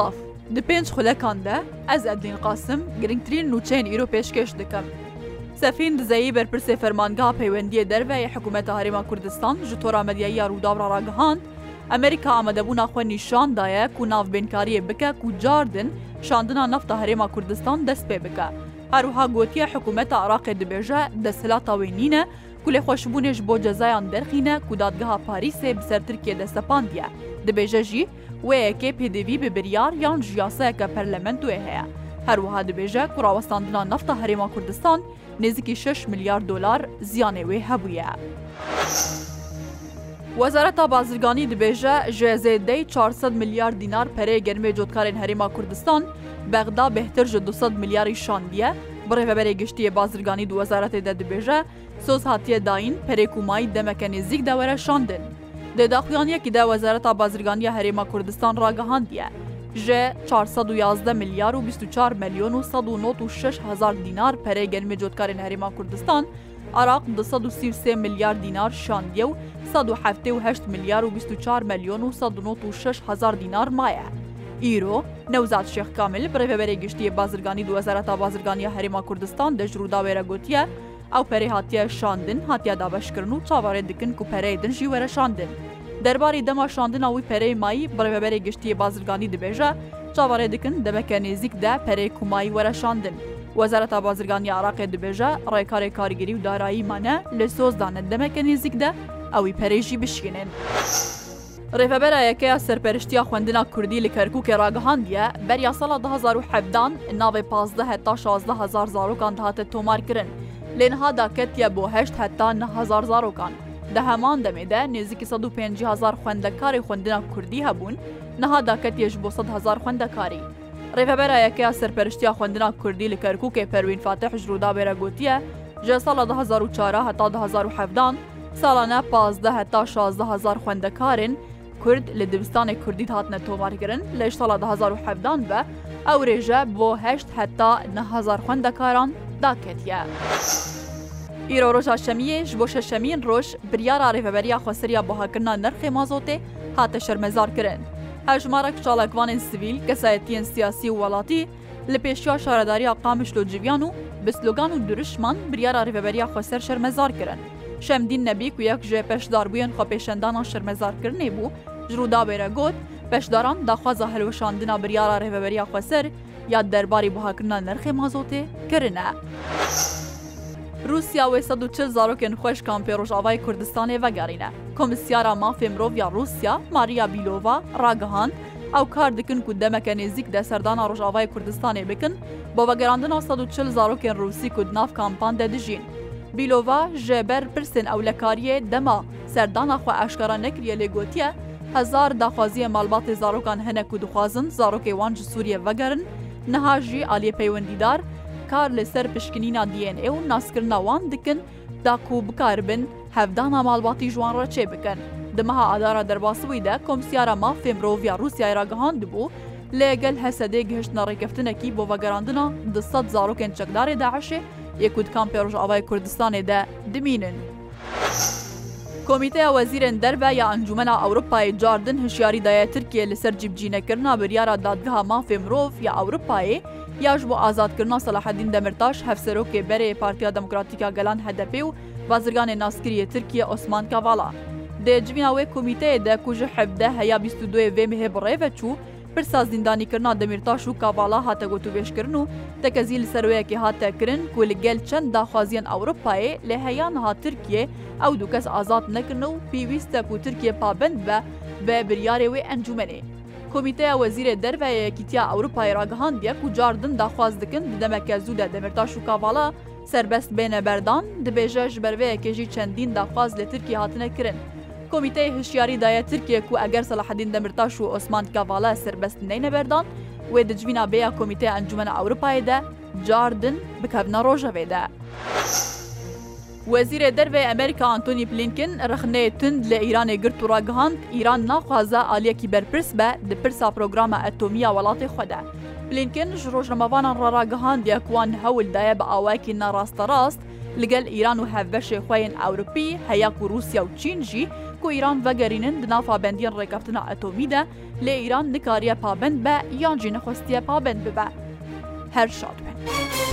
ئیلاف دی پێنج خولەکان de ez ئەدین قاسم گرنگترین نوچەین ئیرۆ پێشکەش دەکەم. سەفین دزایی بەرپرسێ فەرمانگا پەیوەندیە دەربەیە حکوومەتە هەرێما کوردستان ji تۆرامەدیایی ڕووداڕ ڕاگەهاند، ئەمریکا ئامادەبوونا خوێ نیشاندایە کو ناوبێنکاریە بکە و جاردن شاندنا نفتا هەرێما کوردستان دەست پێ بکە. هەروها گوتیە حکوومەتە عراقێ دبێژە دەسەلااوی نینە ku lê xweşbûnêj bo cezayان derxîne ku dadgeha Parîsê bi ser Tirkiye de sepandiye. Dibêje jî وەیەکێ پێدەوی بە بریار یان ژیاسەیەکە پەرلەمەندوێ هەیە هەروەها دەبێژە کوڕاوەستاندنا نەفتە هەرێما کوردستان نزیکی 6 میلیارد دلار زیانێ وێ هەبووە. وەزارەتا بازرگانی دبێژە ژێزێدەی 400 میلیارد دینار پەرەیە گەرمێ جۆتکارێن هەرێما کوردستان بەغدا بهتر ژە 200 میلیاری شاندیە بڕێبەرێ گشتی بازرگانی دو وەزارەتێدا دبێژە سۆز هااتە داین پەرێکومایی دەمەکە نزیک داوەرە شاندن. دێداخیانیەکی دا وەزارەتا بازرگانیە هەرێمە کوردستان ڕاگەهاندیە ژێ 411 میلیار و 24 ملیۆن و 1960 هزار دینار پەرەی گەرمێ جۆتکارێن هەرێما کوردستان عراق 233 میلیار دینار شاندیە و 1970 میلیار و 24 ملیۆن و 1960 هزار دینار مایە. ئیرۆ نەوزات شێخ کامل بڕێبەرێ گشتی بازرگانی دوەزارەتا بازرگانیە هەرێما کوردستان دەژرودا وێرەگوتیە ئەو پەری هاتیە شاندن هاتیە دابشکردن و چاوارێ دکن و پەرەی دنژی وەرەشاندن. دەرباری دەما شاندنەوەی پەرەی مایی بڕێبەرێ گشتی بازرگانی دەبێژە چاوارێ دکن دەبەکە نێزیکدا پەرەی کومایی وەرەشاندن. وەزارەتا بازرگانی عراقێ دەبێژە ڕێکاری کاریگەری و داراییمانە لە سۆزدانە دەمەکە نێزیکدا ئەوی پەرێژی بشکێنن. ڕێفەبەرایەکەیە سەرپەرشتیا خوێندنا کوردی لە کەرکووکە ڕاگەهاندیە بەریا ساڵا 2017 ناوێ 15 هەتا 16 هزار زارۆکان داهاتە تۆمارکردن لێنها داکەتە بۆ هشت هەتا 9هزار زارۆکان دە هەمان دەمێدا نێزیکی 150هزار خوێندەکاری خوندنا کوردی هەبوون نەها داکەتێش بۆ 100هزار خوێندەکاری ڕێبەرایەکەیا سەرپەرشتیا خوندنا کوردی لە کەرکووکێ پەروین فاتە حژرودا بێرەگوتیە ژە ساڵە 2004 هەتا 2017 ساڵانە 15 هەتا 16هزار خوێندەکارن کورد لە دبستانی کوردی هاتنە تۆمارگرن لە ساڵە 2017 بە ئەو ڕێژە بۆ هشت هەتا 9هزار خوێندەکاران داکەتە. ئیرۆ ڕۆژا شەمیە ji بۆ شەشەمین ڕۆژ بریارا ڕێبەبەریا خۆسەریا بۆهاکردنا نرخی مازۆتێ هاتە شەرمەزارکردن. هەژمارە کچالەکوانên سیویل کەسایەتیان سیاسی و وڵاتی لە پێشیا شارەداریا قامشل و جیویان و بسلوگان و درشمان بریارا ڕێبەبەریا خۆسەر شەرمەزارکردن. شەمدین نەبی و یەک ژێ پێشدار بووین خۆپێشەندانان شەرمەزارکردنێ بوو ژوودابێرە گوت پێشداران داخوازە هەلوەشاندنا بریارا ڕێبەبەریا خۆسەر یا دەرباری بەهاکردنا نرخی مازۆتێ کرنە. رووسیا و چ زارۆکن خوۆش کامپی ڕۆژاوای کوردستانی ڤگەڕینە کۆمسیارە مافێ مرۆڤ یا رووسیا ماریا بیلۆڤ ڕاگەهاند ئەو کار دکن و دەمەکە نێزیک دەسەردانا ڕۆژاوای کوردستانی بکن بۆ بەگەراندن 1940 زارۆکن رووسی و ناف کامپان دەدژین. بیلۆڤ ژێبەر پرسن ئەو لەکاریە دەما سەردانا خو ئاشکارا نەکریە لێگوتیە، هزار داخوازیە مالباتی زارۆکان هەنە و دخوازن زارۆکەیوان ji سووریە ڤگەرن نەها ژی ئالیە پەیوەندیدار کار لەسەر پشکنینا DNA و ناسکردناوان دکن داکو بکاربن هەفدانا ماڵباتی ژوان ڕەچێ بکەن دمەها ئادارە دەرباسەوەیدا کۆمسیارە مافێم ڕۆڤیا رووسای راگەهاند بوو لەگەل هەسەدەی گەشتنە ڕێکەفتنەکی بۆ بەگەراننا دسەد زارۆکن چەکدارێ داعشێ یەکوت کامپێڕژ ئاوای کوردستانێدا دمینن. کۆمیتەیە وەزیرن دەربە یا ئەنجومەنا ئەوروپای جاردن هشیاری دایە ترکیە لەسەر جیبجینەکردنا بریارە دادگەها مافێ مرۆڤ یا ئەوروپایە یاش بۆ ئازادکردنا سەلاحەدین دەمرتاش هەفسەرۆکێ بەرێ پارتیا دموکراتیکا گەلان هەدەپێ و بازرگانی ناسکریە ترکیە ئۆسمان کاڤاڵا. دێجیاوێ کمیتەیە دەکوژە حەبدە هەیە 22 وێ مهێ بڕێڤە چوو پرسا زیندانیکردنا دەمیرتاش و کاواڵا هاتە گوتوبێشکردن و تەکەزی لە سەرۆیەکی هاتەکردن کو لەگەل چەند داخوازیان ئەوروپایە لە هەیان هاترکیە ئەو دوو کەس ئازاد نەکردن و پێویستە و ترکیە پابند بە بە بریارێ وێ ئەنجومێ. کمیتەیە وەزیرە دەربەیەکیتیا ئەوروپای ڕگەهاندە و جاردن داخواز دکن دەمەکە زوودە دەمرتاش و کاواڵا سربەست بێنە بەردان دبێژە ژبەرەیەکێژی چەندین داخواز لە ترکی هاتنەکردن. کۆمیتەی هشیاریدایە ترکێک و ئەگەر سەلاحدین دەمرتاش و ئۆسمان کاڤالە سربەست نینە بەردان وێ دجوینا بەیە کۆمیتە ئەنجومە ئەوروپایدا جاردن بکەبنە ڕۆژەوێدا. وەزیرە دەربێ ئەمریکا ئەنتۆنی پلینکن رەخنەیە تند لە ئیرانێ گرت و ڕگەهاند ئیران ناخوازە ئالیەکی بەرپرس بە دپرسا پرۆگرامە ئەتۆمیا وڵاتی خۆدا. پلینکن ژ ڕۆژنەمەوانان ڕراگەهاند یەکوان هەولدایە بە ئاواکی ناڕاستە ڕاست لەگەل ئیران و هەڤبەشێ خوێن ئەوروپی هەیەک و رووسیا و چینجی و ئیران وەگەرینن دنافابندیان ڕێکەفتنا ئەتۆمیدا لە ئیران نکاریە پابند بە یانجی نەخۆستیە پابند ببە هەر شاد بن.